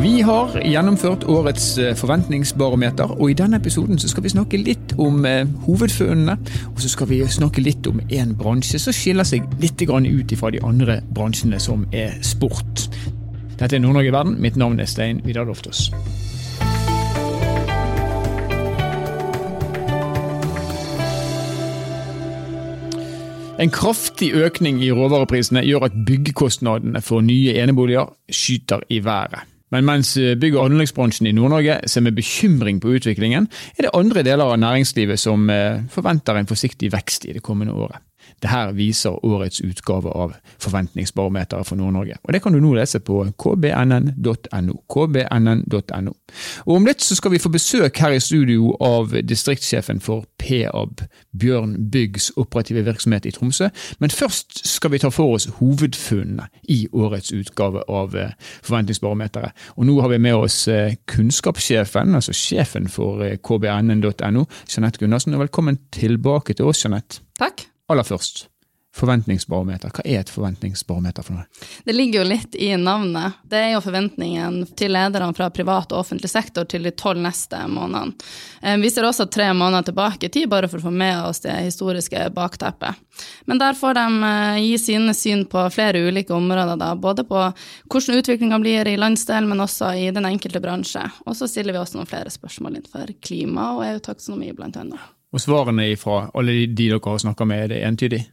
Vi har gjennomført årets eh, forventningsbarometer, og i denne episoden skal vi snakke litt om eh, hovedfunnene. Og så skal vi snakke litt om en bransje som skiller seg litt ut fra de andre bransjene som er sport. Dette er Nord-Norge verden. Mitt navn er Stein Vidar Loftaas. En kraftig økning i råvareprisene gjør at byggekostnadene for nye eneboliger skyter i været. Men mens eh, bygg- og anleggsbransjen i Nord-Norge ser med bekymring på utviklingen, er det andre deler av næringslivet som eh, forventer en forsiktig vekst i det kommende året. Dette viser årets utgave av Forventningsbarometeret for Nord-Norge. Og Det kan du nå lese på kbnn.no. kbnn.no. Og Om litt så skal vi få besøk her i studio av distriktssjefen for PAB, Bjørn Byggs operative virksomhet i Tromsø. Men først skal vi ta for oss hovedfunnene i årets utgave av eh, Forventningsbarometeret. Og Nå har vi med oss eh, kunnskapssjefen, altså sjefen for eh, kbnn.no, Jeanette Gundersen. Velkommen tilbake til oss, Jeanette. Takk. Aller først, forventningsbarometer. Hva er et forventningsbarometer for noe? Det ligger jo litt i navnet. Det er jo forventningen til lederne fra privat og offentlig sektor til de tolv neste månedene. Eh, vi ser også tre måneder tilbake i tid, bare for å få med oss det historiske bakteppet. Men der får de eh, gi sine syn på flere ulike områder, da, både på hvordan utviklinga blir i landsdelen, men også i den enkelte bransje. Og så stiller vi også noen flere spørsmål innenfor klima og EU-taksonomi, blant annet. Og svarene fra alle de dere har snakka med, er det entydig?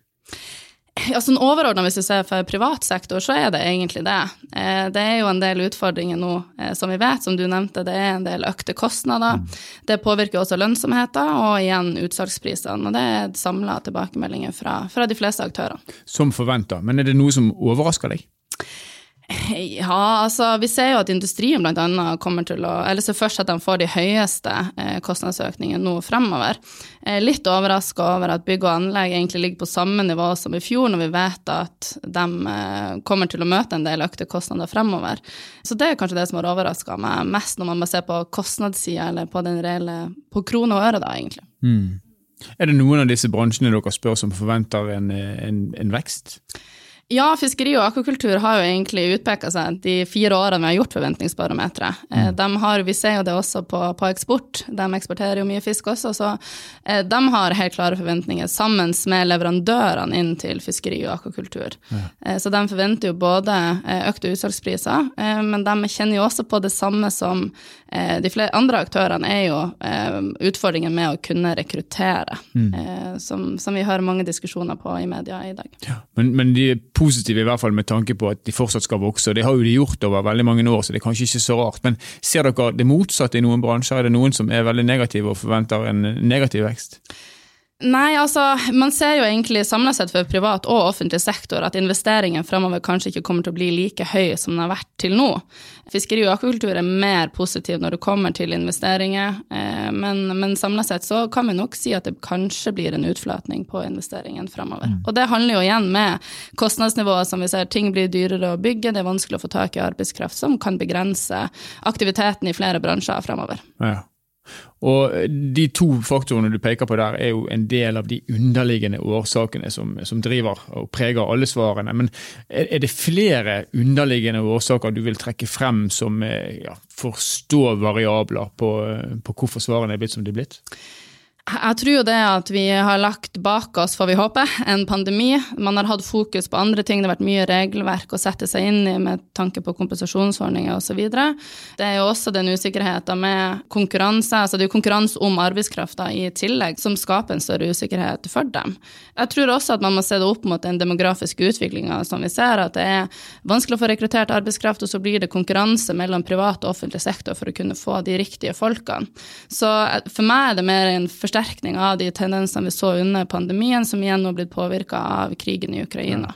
Ja, sånn Overordna, hvis du ser for privat sektor, så er det egentlig det. Eh, det er jo en del utfordringer nå, eh, som vi vet, som du nevnte. Det er en del økte kostnader. Mm. Det påvirker også lønnsomheten og igjen utsalgsprisene. Og det er samla tilbakemeldinger fra, fra de fleste aktørene. Som forventa. Men er det noe som overrasker deg? Ja, altså vi ser jo at industrien bl.a. kommer til å Eller ser først at de får de høyeste eh, kostnadsøkningene nå fremover. Eh, litt overraska over at bygg og anlegg egentlig ligger på samme nivå som i fjor, når vi vet at de eh, kommer til å møte en del økte kostnader fremover. Så det er kanskje det som har overraska meg mest, når man må se på kostnadssida, eller på den reelle På krone og øre, da, egentlig. Mm. Er det noen av disse bransjene dere spør som forventer en, en, en vekst? Ja, fiskeri og akvakultur har jo egentlig utpeka seg de fire årene vi har gjort Forventningsbarometeret. Eh, mm. vi ser jo det også på, på, eksport, de eksporterer jo mye fisk også. Så eh, de har helt klare forventninger sammen med leverandørene inn til fiskeri og akvakultur. Ja. Eh, så de forventer jo både økte utsalgspriser, men de kjenner jo også på det samme som de flere andre aktørene, er jo utfordringen med å kunne rekruttere, mm. som, som, vi hører mange diskusjoner på i media i dag. Ja, men, men de positive, i hvert fall med tanke på at de fortsatt skal vokse. og Det har jo de gjort over veldig mange år, så det er kanskje ikke så rart. Men ser dere det motsatte i noen bransjer? Er det noen som er veldig negative og forventer en negativ vekst? Nei, altså, man ser jo egentlig samla sett for privat og offentlig sektor at investeringen fremover kanskje ikke kommer til å bli like høy som den har vært til nå. Fiskeri og akvakultur er mer positiv når det kommer til investeringer, eh, men, men samla sett så kan vi nok si at det kanskje blir en utflatning på investeringen fremover. Mm. Og det handler jo igjen med kostnadsnivået som vi ser, ting blir dyrere å bygge, det er vanskelig å få tak i arbeidskraft som kan begrense aktiviteten i flere bransjer fremover. Ja. Og De to faktorene du peker på der, er jo en del av de underliggende årsakene som, som driver og preger alle svarene. Men er, er, det flere underliggende årsaker du vil trekke frem som eh, ja, forstår variabler på, på hvorfor svarene er blitt som de er blitt? Jeg tror jo det at vi har lagt bak oss, får vi håpe, en pandemi. Man har hatt fokus på andre ting, det har vært mye regelverk å sette seg inn i med tanke på kompensasjonsordninger osv. Det er jo også den usikkerheten med konkurranse, altså det er jo konkurranse om arbeidskrafta i tillegg, som skaper en større usikkerhet for dem. Jeg tror også at man må se det opp mot den demografiske utviklinga som vi ser, at det er vanskelig å få rekruttert arbeidskraft, og så blir det konkurranse mellom privat og offentlig sektor for å kunne få de riktige folkene. Så for meg er det mer en forsterkning forsterkning av de tendensene vi så under pandemien, som igjen nå har blitt påvirka av krigen i Ukraina.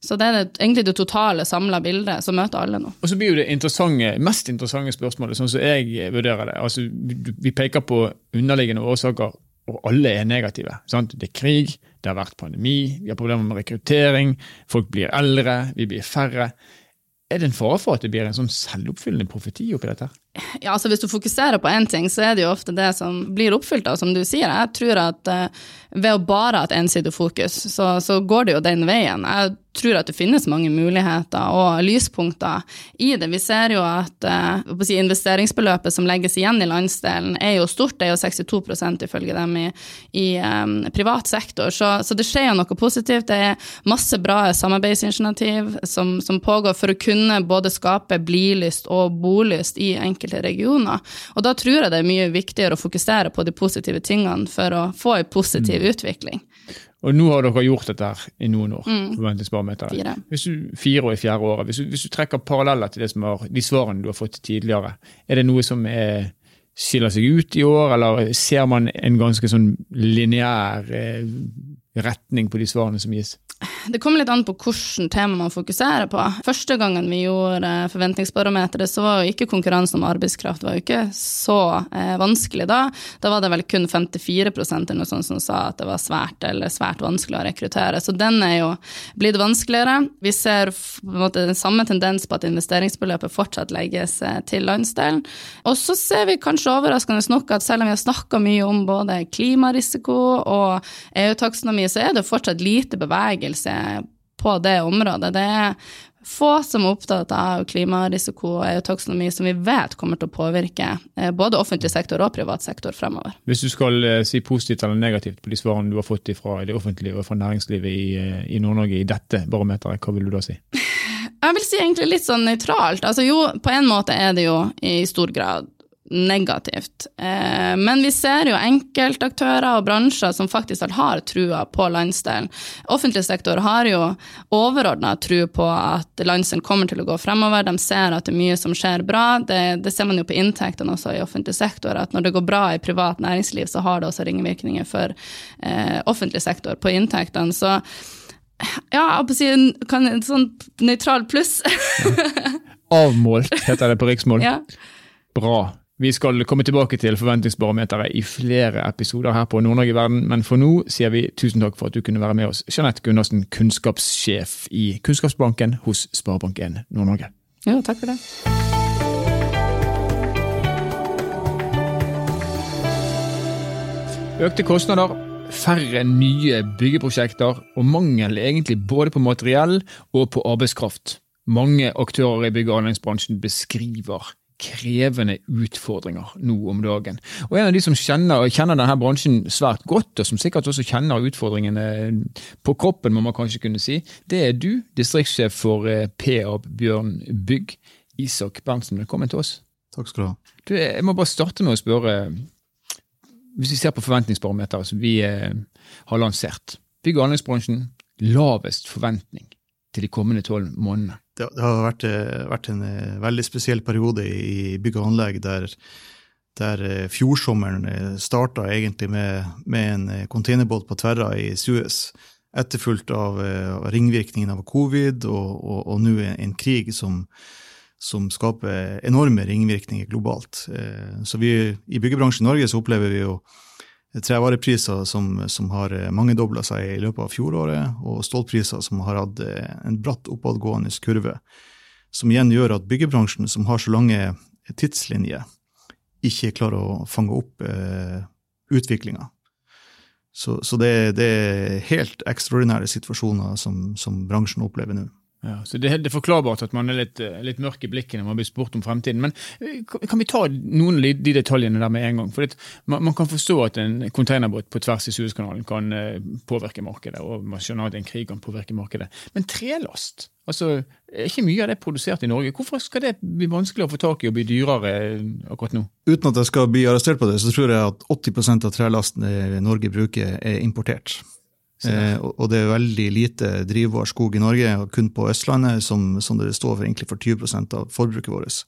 Så det er det, egentlig det totale samla bildet som møter alle nå. Og så blir jo det interessante, mest interessante spørsmålet, sånn som jeg vurderer det. Altså, vi peker på underliggende årsaker, og alle er negative. Sant? Det er krig, det har vært pandemi, vi har problemer med rekruttering, folk blir eldre, vi blir færre. Er det en fare for at det blir en sånn selvoppfyllende profeti oppi dette? Ja, altså Hvis du fokuserer på én ting, så er det jo ofte det som blir oppfylt. Og som du sier. Jeg tror at uh, ved å bare ha et ensidig fokus, så, så, går det jo den veien. Jeg tror at det finnes mange muligheter og lyspunkter i det. Vi ser jo at uh, si, investeringsbeløpet som legges igjen i landsdelen, er jo stort. Det er jo 62 ifølge dem i, i um, privat sektor. Så, så, det skjer jo noe positivt. Det er masse bra samarbeidsinitiativ som, som pågår for å kunne både skape blilyst og bolyst i enkelte regioner. Og da tror jeg det er mye viktigere å fokusere på de positive tingene for å få en positiv mm. utvikling. Og nå har dere gjort dette her i noen år. Mm. Fire. Hvis du, fire år i fjerde året. Hvis du, hvis du trekker paralleller til har, de svarene du har fått tidligere, er det noe som er, skiller seg ut i år, eller ser man en ganske sånn lineær eh, retning på de svarene som gis? Det kommer litt an på hvilket tema man fokuserer på. Første gangen vi gjorde forventningsbarometeret, så var jo ikke konkurransen om arbeidskraft var jo ikke så eh, vanskelig da. Da var det vel kun 54 eller noe sånt som sa at det var svært eller svært vanskelig å rekruttere. Så den er jo blitt vanskeligere. Vi ser på en måte den samme tendens på at investeringsbeløpet fortsatt legges eh, til landsdelen. Og så ser vi kanskje overraskende nok at selv om vi har snakka mye om både klimarisiko og EU-taksonomi, så er det fortsatt lite bevegelse på det området. Det er få som er opptatt av klimarisiko og EU-taksonomi som vi vet kommer til å påvirke eh, både offentlig sektor og privat sektor fremover. Hvis du skal eh, si positivt eller negativt på de svarene du har fått fra det offentlige og fra næringslivet i, eh, i Nord-Norge i dette barometeret, hva vil du da si? Jeg vil si egentlig litt sånn nøytralt. Altså jo, på en måte er det jo i stor grad negativt. Eh, men vi ser jo enkeltaktører og bransjer som faktisk har trua på landsdelen. Offentlig sektor har jo overordna tru på at landsdelen kommer til å gå fremover. De ser at det er mye som skjer bra. Det, det ser man jo på inntektene også i offentlig sektor, at når det går bra i privat næringsliv, så har det også ringvirkninger for eh, offentlig sektor på inntektene. Så ja, jeg si en, kan, en sånn nøytral pluss. Avmålt, heter det på riksmål. Ja. Bra. Vi skal komme tilbake til forventningsbarometeret i flere episoder her på Nord-Norge i verden, men for nå sier vi tusen takk for at du kunne være med oss, Jeanette Gundersen, kunnskapssjef i Kunnskapsbanken hos Sparebank1 Nord-Norge. Ja, takk for det. Økte kostnader, færre nye byggeprosjekter og mangel egentlig både på materiell og på arbeidskraft. Mange aktører i bygg- og anleggsbransjen beskriver krevende utfordringer nå om dagen. Og En av de som kjenner, kjenner denne bransjen svært godt, og som sikkert også kjenner utfordringene på kroppen, må man kanskje kunne si, det er du, distriktssjef for eh, PAB Bjørn Bygg. Isak Berntsen, velkommen til oss. Takk skal du ha. Du, jeg må bare starte med å spørre, hvis vi ser på forventningsbarometeret som vi eh, har lansert. Bygg- og anleggsbransjen, lavest forventning til de kommende tolv månedene det, har vært, eh, vært, en eh, veldig spesiell periode i bygg og anlegg der, der eh, fjorsommeren starta egentlig med, med en containerbåt på Tverra i Suez, etterfulgt av ringvirkningen av covid og, og, og nå en krig som, som skaper enorme ringvirkninger globalt. Så vi, I byggebransjen i Norge så opplever vi jo trevarepriser som, som har eh, mangedobla seg i løpet av fjoråret, og stålpriser som har hatt eh, en bratt oppadgående kurve. Som igjen gjør at byggebransjen, som har så lange tidslinjer, ikke klarer å fange opp eh, utviklinga. Så, så det, det, er helt ekstraordinære situasjoner som, som bransjen opplever nå. Ja, så det, det er forklarbart at man er litt, eh, litt mørk i blikket når man blir spurt om fremtiden. Men eh, kan vi ta noen av de detaljene der med en gang? For man, man, kan forstå at en containerbåt på tvers i Suezkanalen kan eh, påvirke markedet, og man skjønner at en krig kan påvirke markedet. Men trelast? Altså, er ikke mye av det produsert i Norge? Hvorfor skal det bli vanskelig å få tak i og bli dyrere akkurat nå? Uten at jeg skal bli arrestert på det, så tror jeg at 80% av trelasten Norge bruker, er importert. Eh, og det er veldig lite drivbar skog i Norge, og kun på Østlandet, som, som det står for, egentlig for 20% av forbruket vårt.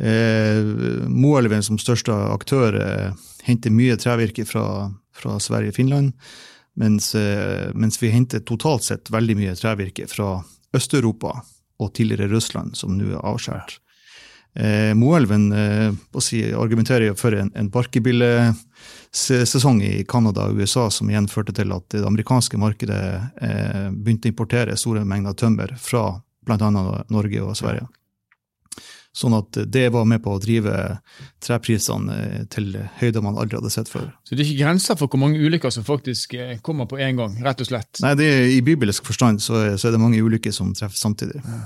Eh, Moelven som største aktør eh, henter mye trevirke fra, fra Sverige og Finland, mens, eh, mens, vi henter totalt sett veldig mye trevirke fra Øst-Europa og tidligere Russland, som nå er avskåret. Eh, Moelven eh, si, argumenterer for en, en barkebillesesong i Canada og USA, som igjen førte til at det amerikanske markedet eh, begynte å importere store mengder tømmer fra bl.a. Norge og Sverige. Sånn at det var med på å drive treprisene eh, til høyder man aldri hadde sett før. Så det er ikke grenser for hvor mange ulykker som faktisk eh, kommer på én gang, rett og slett? Nei, det, i bibelsk forstand så er, så er det mange ulykker som treffer samtidig. Ja.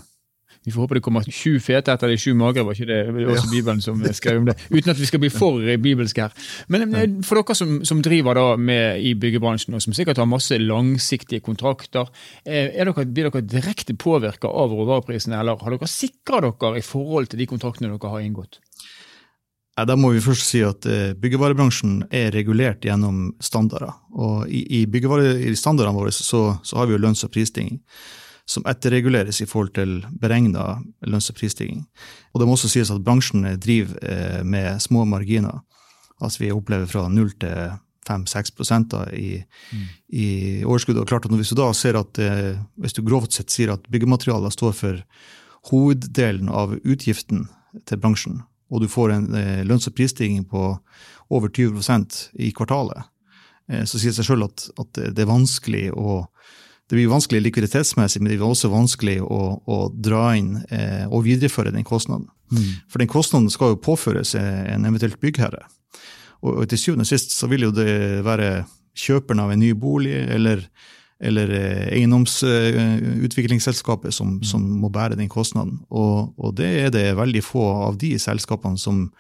Vi får håpe det kommer sju fete etter de sju magre, var ikke det, det var også Bibelen som skrev om det? Uten at vi skal bli for bibelske her. Men eh, for dere som, som driver da med i byggebransjen, og som sikkert har masse langsiktige kontrakter, eh, dere, blir dere direkte påvirka av råvareprisene, eller har dere sikra dere i forhold til de kontraktene dere har inngått? Ja, da må vi først si at eh, byggevarebransjen er regulert gjennom standarder. Og i, i, i standardene våre så, så har vi jo lønns- og prisstigning som etterreguleres i forhold til beregna lønns- og prisstigning. Og det må også sies at bransjen driver eh, med små marginer. Altså vi opplever fra 0 til 5-6 i, mm. i overskudd. Og klart at Hvis du da ser at, eh, hvis du grovt sett sier at byggematerialer står for hoveddelen av utgiften til bransjen, og du får en eh, lønns- og prisstigning på over 20% i kvartalet, så sier det seg sjøl at, at, det er vanskelig å det blir vanskelig likviditetsmessig, men det blir også vanskelig å, å dra inn eh, og videreføre den kostnaden. Mm. For den kostnaden skal jo påføres en eventuelt byggherre. Og, og til syvende og sist så vil jo det være kjøperen av en ny bolig eller, eller eh, eiendomsutviklingsselskapet som, mm. som, må bære den kostnaden. Og, og, det er det veldig få av de selskapene som,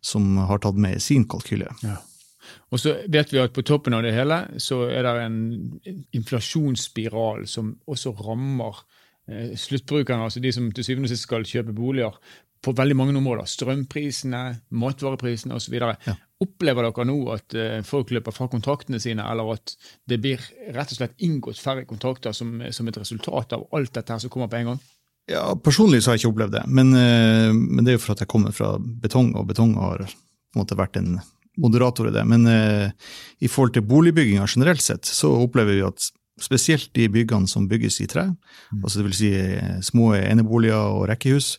som har tatt med i sin kalkyle. Ja. Og så vet vi at på toppen av det hele så er det en inflasjonsspiral som også rammer eh, sluttbrukerne, altså de som til syvende og sist skal kjøpe boliger, på veldig mange områder. Strømprisene, matvareprisene osv. Ja. Opplever dere nå at eh, folk løper fra kontraktene sine, eller at det blir rett og slett inngått færre kontrakter som, som et resultat av alt dette her som kommer på en gang? Ja, Personlig så har jeg ikke opplevd det, men, eh, men det er jo for at jeg kommer fra betong, og betong har på en måte vært en moderator i det. Men eh, i forhold til boligbygginga generelt sett, så opplever vi at spesielt de byggene som bygges i tre, mm. altså dvs. Si eh, små eneboliger og rekkehus,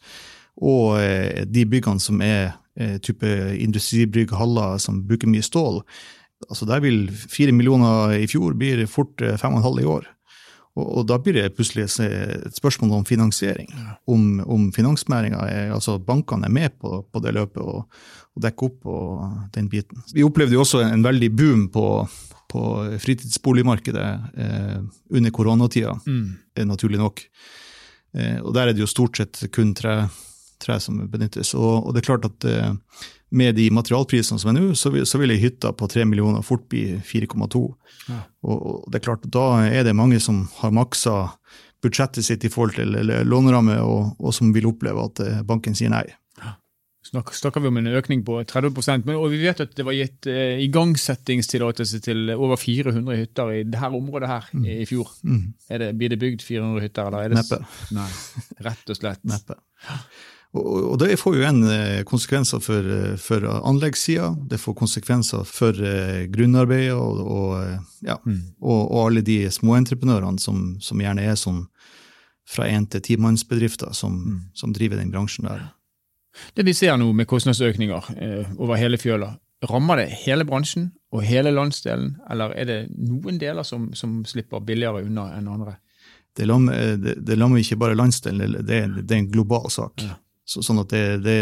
og eh, de byggene som er eh, type industribygg, haller som bruker mye stål, altså der vil fire millioner i fjor bli fort eh, fem og en halv i år. Og, og, da blir det plutselig et spørsmål om finansiering. Om, om finansnæringa, altså bankene, er med på, på det løpet og, og dekker opp på den biten. Vi opplevde jo også en veldig boom på, på fritidsboligmarkedet eh, under koronatida, mm. naturlig nok. Eh, og der er det jo stort sett kun tre, tre som benyttes. Og, og, det er klart at eh, med de materialprisene som er nå, så vil, så vil ei hytte på tre millioner fort bli 4,2. Ja. Og, og, det er klart, da er det mange som har maksa budsjettet sitt i forhold til eller låneramme, og, og, som vil oppleve at eh, banken sier nei. Ja. snakker vi om en økning på 30% men, og vi vet at det var gitt eh, igangsettingstillatelse til over 400 hytter i dette området her mm. i fjor. Mm. Det, blir det bygd 400 hytter? Eller er det, Neppe. Nei, rett og slett. Neppe. Og, det får jo en eh, konsekvenser for, eh, for anleggssida, det får konsekvenser for uh, grunnarbeidet og, og, ja, mm. og, og, alle de småentreprenørene som, som gjerne er sånn fra én til timannsbedrifter som, mm. som driver den bransjen der. Det vi ser nå med kostnadsøkninger eh, over hele fjøla, rammer det hele bransjen og hele landsdelen, eller er det noen deler som, som slipper billigere unna enn andre? Det lammer, det, det lammer ikke bare landsdelen, det, det, er en global sak. Ja. Så, sånn at det, det,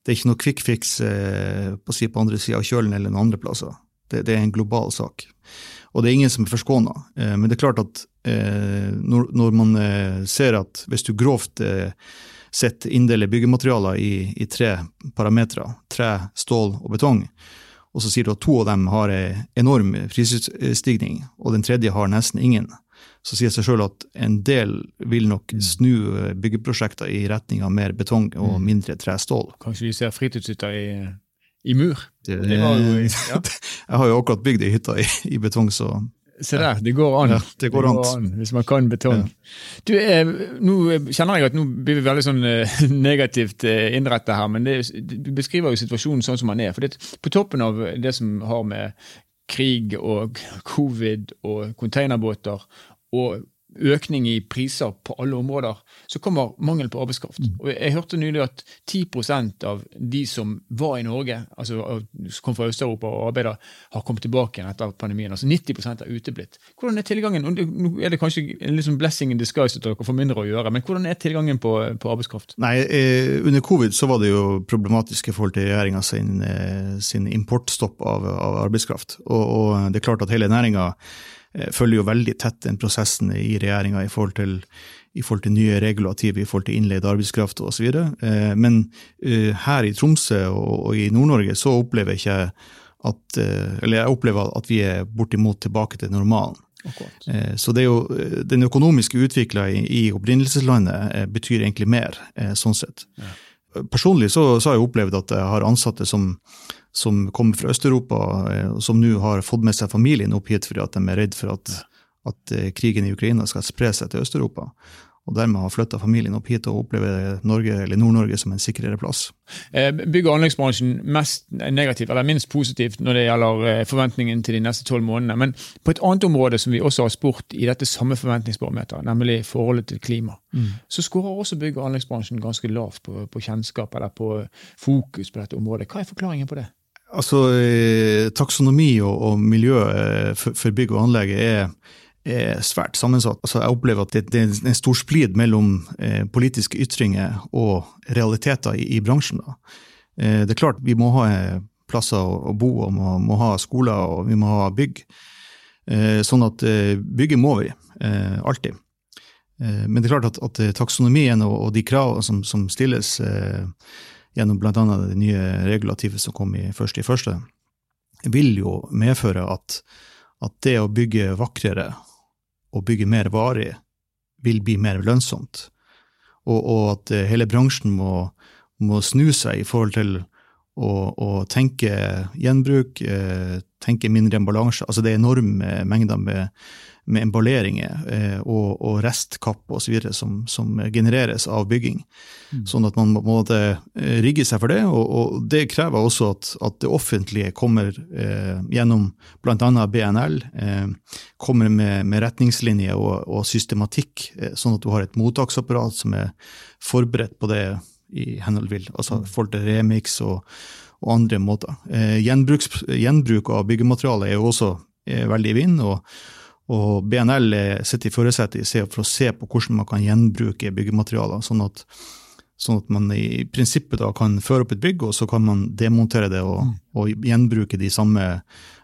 det, er ikke noe quick fix eh, på, si, på andre sida av kjølen eller noen andre plasser. Det, det, er en global sak. Og det er ingen som er forskåna. Eh, men det er klart at eh, når, når, man eh, ser at hvis du grovt eh, sett inndeler byggematerialer i, i tre parametere, tre, stål og betong, og så sier du at to av dem har en enorm prisstigning, og den tredje har nesten ingen, så sier det seg sjøl at en del vil nok mm. snu eh, byggeprosjekter i retning av mer betong og mm. mindre trestål. Kanskje vi ser fritidshytter i, i mur? Det, det jo, ja. jeg har jo akkurat bygd ei hytte i, i, betong, så Se der, det går an. Ja, det går, det går an. Hvis man kan betong. Ja. Du, eh, nå kjenner jeg at nå blir vi veldig sånn eh, negativt eh, innrettet her, men det, du beskriver jo situasjonen sånn som den er. For det, på toppen av det som har med krig og covid og containerbåter og økning i priser på alle områder, så kommer mangel på arbeidskraft. Mm. Og Jeg hørte nylig at 10% av de som var i Norge, altså som kom fra Øst-Europa og arbeider, har kommet tilbake igjen etter pandemien. Altså 90 er uteblitt. Hvordan er tilgangen? Nå er det kanskje en liksom blessing in disguise at dere får mindre å gjøre, men hvordan er tilgangen på, på arbeidskraft? Nei, eh, Under covid så var det jo problematisk i forhold til regjeringa sin, eh, sin, importstopp av, av arbeidskraft. Og, og, det er klart at hele næringa følger jo veldig tett den prosessen i regjeringa i, i forhold til nye regulativ, i forhold til innleid arbeidskraft osv. Eh, men eh, her i Tromsø og i Nord-Norge så opplever jeg ikke at Eller jeg opplever at vi er bortimot tilbake til normalen. Akkurat. Så det jo, den økonomiske utvikla i, i opprinnelseslandet betyr egentlig mer, sånn sett. Ja. Personlig så, så, har jeg opplevd at jeg har ansatte som, som kommer fra Øst-Europa, eh, som nå har fått med seg familien opp hit fordi at de er redd for at, at eh, krigen i Ukraina skal spre seg til Øst-Europa. Og dermed har flytta familien opp hit og opplever Norge, eller Nord-Norge som en sikrere plass. Eh, bygg- og anleggsbransjen mest negativt, eller minst positivt når det gjelder forventningen til de neste tolv månedene. Men på et annet område som vi også har spurt i dette samme forventningsbarometeret, nemlig forholdet til klima, mm. så skårer også bygg- og anleggsbransjen ganske lavt på, på kjennskap eller på fokus på dette området. Hva er forklaringen på det? Altså, eh, Taksonomi og, og miljø eh, for, for, bygg og anlegg er, er svært sammensatt. Altså, jeg opplever at det, det er en stor splid mellom eh, politiske ytringer og realiteter i, i bransjen. Eh, det er klart vi må ha eh, plasser å, å bo, og må, må, ha skoler og vi må ha bygg. Eh, sånn at bygget må vi, alltid. Men det er klart at, at taksonomien og, og de kravene som, som stilles gjennom bl.a. det nye regulativet som kom i første i første, vil jo medføre at, at det å bygge vakrere og bygge mer varig vil bli mer lønnsomt. Og, og at eh, hele bransjen må, må, snu seg i forhold til å, å tenke gjenbruk, eh, tenke mindre emballasje. Altså det er enorme mengder med med emballeringer eh, og, og restkapp osv. Som, som genereres av bygging. Mm. Sånn at man må eh, rigge seg for det, og, og det krever også at, at det offentlige kommer eh, gjennom bl.a. BNL, eh, kommer med, med retningslinjer og, og systematikk, eh, sånn at du har et mottaksapparat som er forberedt på det i henhold til altså mm. forhold til remix og, og andre måter. Eh, gjenbruk av byggemateriale er jo også veldig i vind. og og BNL sitter i førersetet for å se på hvordan man kan gjenbruke byggematerialer, sånn at, sånn at man i prinsippet da kan føre opp et bygg, og så kan man demontere det og, mm. og gjenbruke de samme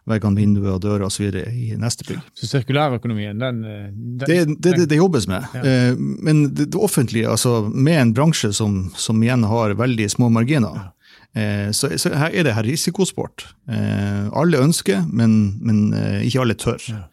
veggene, vinduer og dører osv. i neste bygg. Så sirkulærøkonomien, den, den det, det, det, det, jobbes med. Ja. Eh, men det, offentlige, altså med en bransje som, som igjen har veldig små marginer, ja. Eh, så, så, her er det her risikosport. Eh, alle ønsker, men, men ikke alle tør. Ja.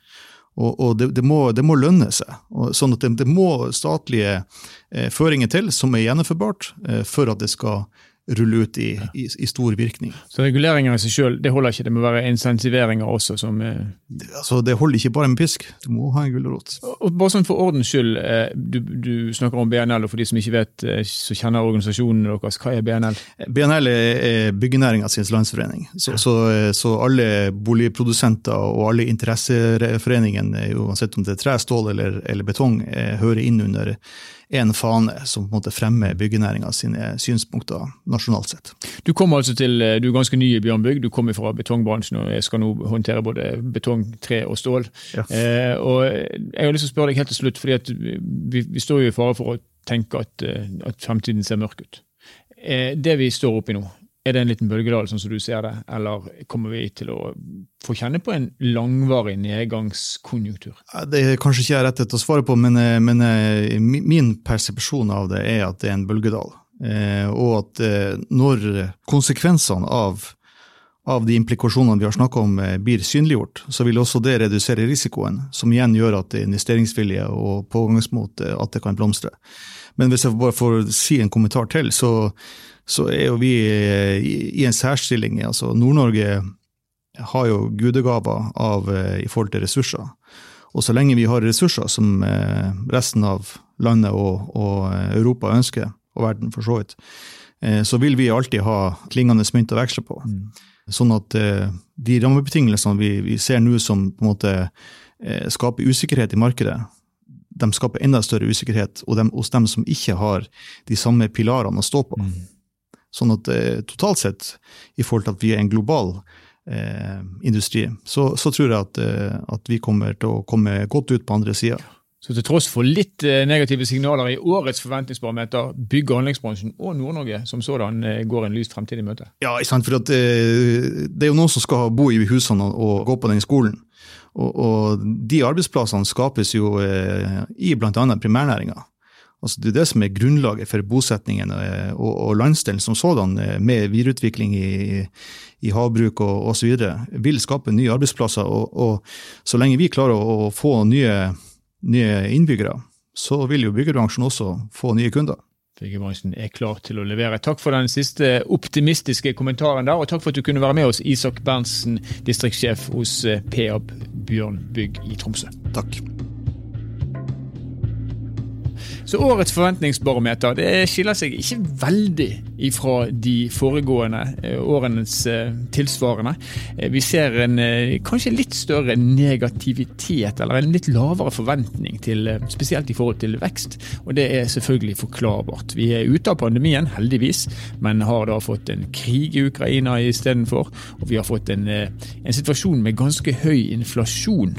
Og, og det, det, må, det, må, lønne seg. Og, sånn at det, det må statlige eh, føringer til som er gjennomførbart eh, for at det skal rulle ut i, i, i stor virkning. Så reguleringer i seg selv, det holder ikke, det må være insentiveringer også som eh... det, altså, det holder ikke bare med pisk, du må ha en gulrot. Bare sånn For ordens skyld, eh, du, du, snakker om BNL, og for de som ikke vet, eh, så kjenner organisasjonen deres. Hva er BNL? BNL er Byggenæringens landsforening. Så, så, eh, så, alle boligprodusenter og alle interesseforeningene, uansett om det er tre, stål eller, eller betong, hører inn under en fane som på en måte fremmer byggenæringa sine synspunkter nasjonalt sett. Du kommer altså til, eh, du er ganske ny i Bjørnbygg, du kommer fra betongbransjen og jeg skal nå håndtere både betong, tre og stål. Ja. Eh, og Jeg har lyst til å spørre deg helt til slutt, fordi vi, vi står jo i fare for å tenke at, eh, at fremtiden ser mørk ut. Eh, det vi står oppi nå, er det en liten bølgedal, sånn som du ser det, eller kommer vi til å få kjenne på en langvarig nedgangskonjunktur? Det er kanskje ikke jeg rett til å svare på, men, eh, men, eh, min persepsjon av det er at det er en bølgedal. Eh, og at når konsekvensene av, av de implikasjonene vi har snakka om blir synliggjort, så vil også det redusere risikoen, som igjen gjør at er investeringsvilje og pågangsmot at det kan blomstre. Men hvis jeg bare får si en kommentar til, så så er jo vi eh, i en særstilling. Altså Nord-Norge har jo gudegaver av, eh, i forhold til ressurser. Og så lenge vi har ressurser som eh, resten av landet og, og Europa ønsker, og verden for så vidt, så vil vi alltid ha klingende mynt å veksle på. Mm. Sånn at de rammebetingelsene vi, vi ser nå som på en måte skaper usikkerhet i markedet, de skaper enda større usikkerhet de, hos dem som ikke har de samme pilarene å stå på. Mm. Sånn at eh, totalt sett, i forhold til at vi er en global eh, industri, så, så, tror jeg at, eh, at, vi kommer til å komme godt ut på andre sida. Så til tross for litt eh, negative signaler i årets forventningsbarometer, bygg- og anleggsbransjen og Nord-Norge som sådan eh, går en lyst fremtid i møte? Ja, ikke sant, for at, det er jo noen som skal bo i husene og gå på den skolen. Og, og de arbeidsplassene skapes jo i bl.a. primærnæringa. Altså det er det som er grunnlaget for bosettingen eh, og, og landsdelen som sådan, eh, med videreutvikling i, i havbruk og osv., vil skape nye arbeidsplasser. Og, og, så lenge vi klarer å, få nye, nye innbyggere, så vil jo byggebransjen også få nye kunder. Byggebransjen er klar til å levere. Takk for den siste optimistiske kommentaren der, og takk for at du kunne være med oss, Isak Berntsen, distriktssjef hos eh, Peab Bjørn Bygg i Tromsø. Takk. Så årets forventningsbarometer det skiller seg ikke veldig ifra de foregående eh, årenes eh, tilsvarende. Eh, vi ser en kanskje litt større negativitet, eller en litt lavere forventning, til, spesielt i forhold til vekst. Og det er selvfølgelig forklarbart. Vi er ute av pandemien, heldigvis, men har da fått en krig i Ukraina istedenfor. Og vi har fått en, en situasjon med ganske høy inflasjon.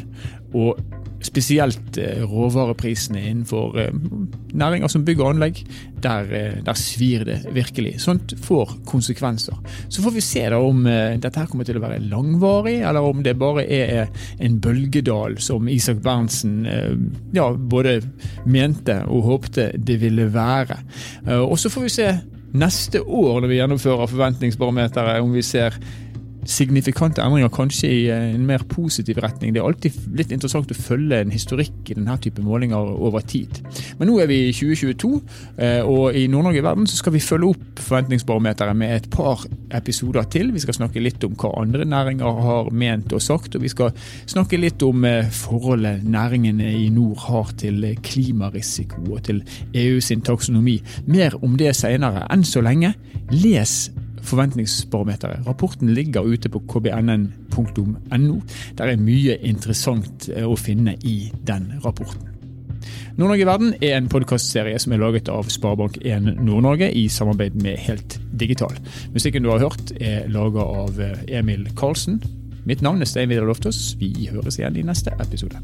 Og spesielt eh, råvareprisene innenfor eh, næringer som bygg og anlegg. Der, eh, der, svir det virkelig. Sånt får konsekvenser. Så får vi se da om dette her kommer til å være langvarig, eller om det bare er en bølgedal som Isak Berntsen ja, både mente og håpte det ville være. Og så får vi se neste år når vi gjennomfører forventningsbarometeret, om vi ser signifikante endringer, kanskje i eh, en mer positiv retning. Det er alltid litt interessant å følge en historikk i denne type målinger over tid. Men nå er vi i 2022, eh, og i Nord-Norge i verden så skal vi følge opp forventningsbarometeret med et par episoder til. Vi skal snakke litt om hva andre næringer har ment og sagt, og vi skal snakke litt om eh, forholdet næringene i nord har til klimarisiko og til EU sin taksonomi. Mer om det senere. Enn så lenge, les Forventningsbarometeret. Rapporten ligger ute på kbnn.no. Der er mye interessant eh, å finne i den rapporten. Nord-Norge verden er en podkastserie som er laget av Sparebank1 Nord-Norge i samarbeid med Helt Digital. Musikken du har hørt er laga av eh, Emil Karlsen. Mitt navn er Stein Vidar Loftaas. Vi høres igjen i neste episode.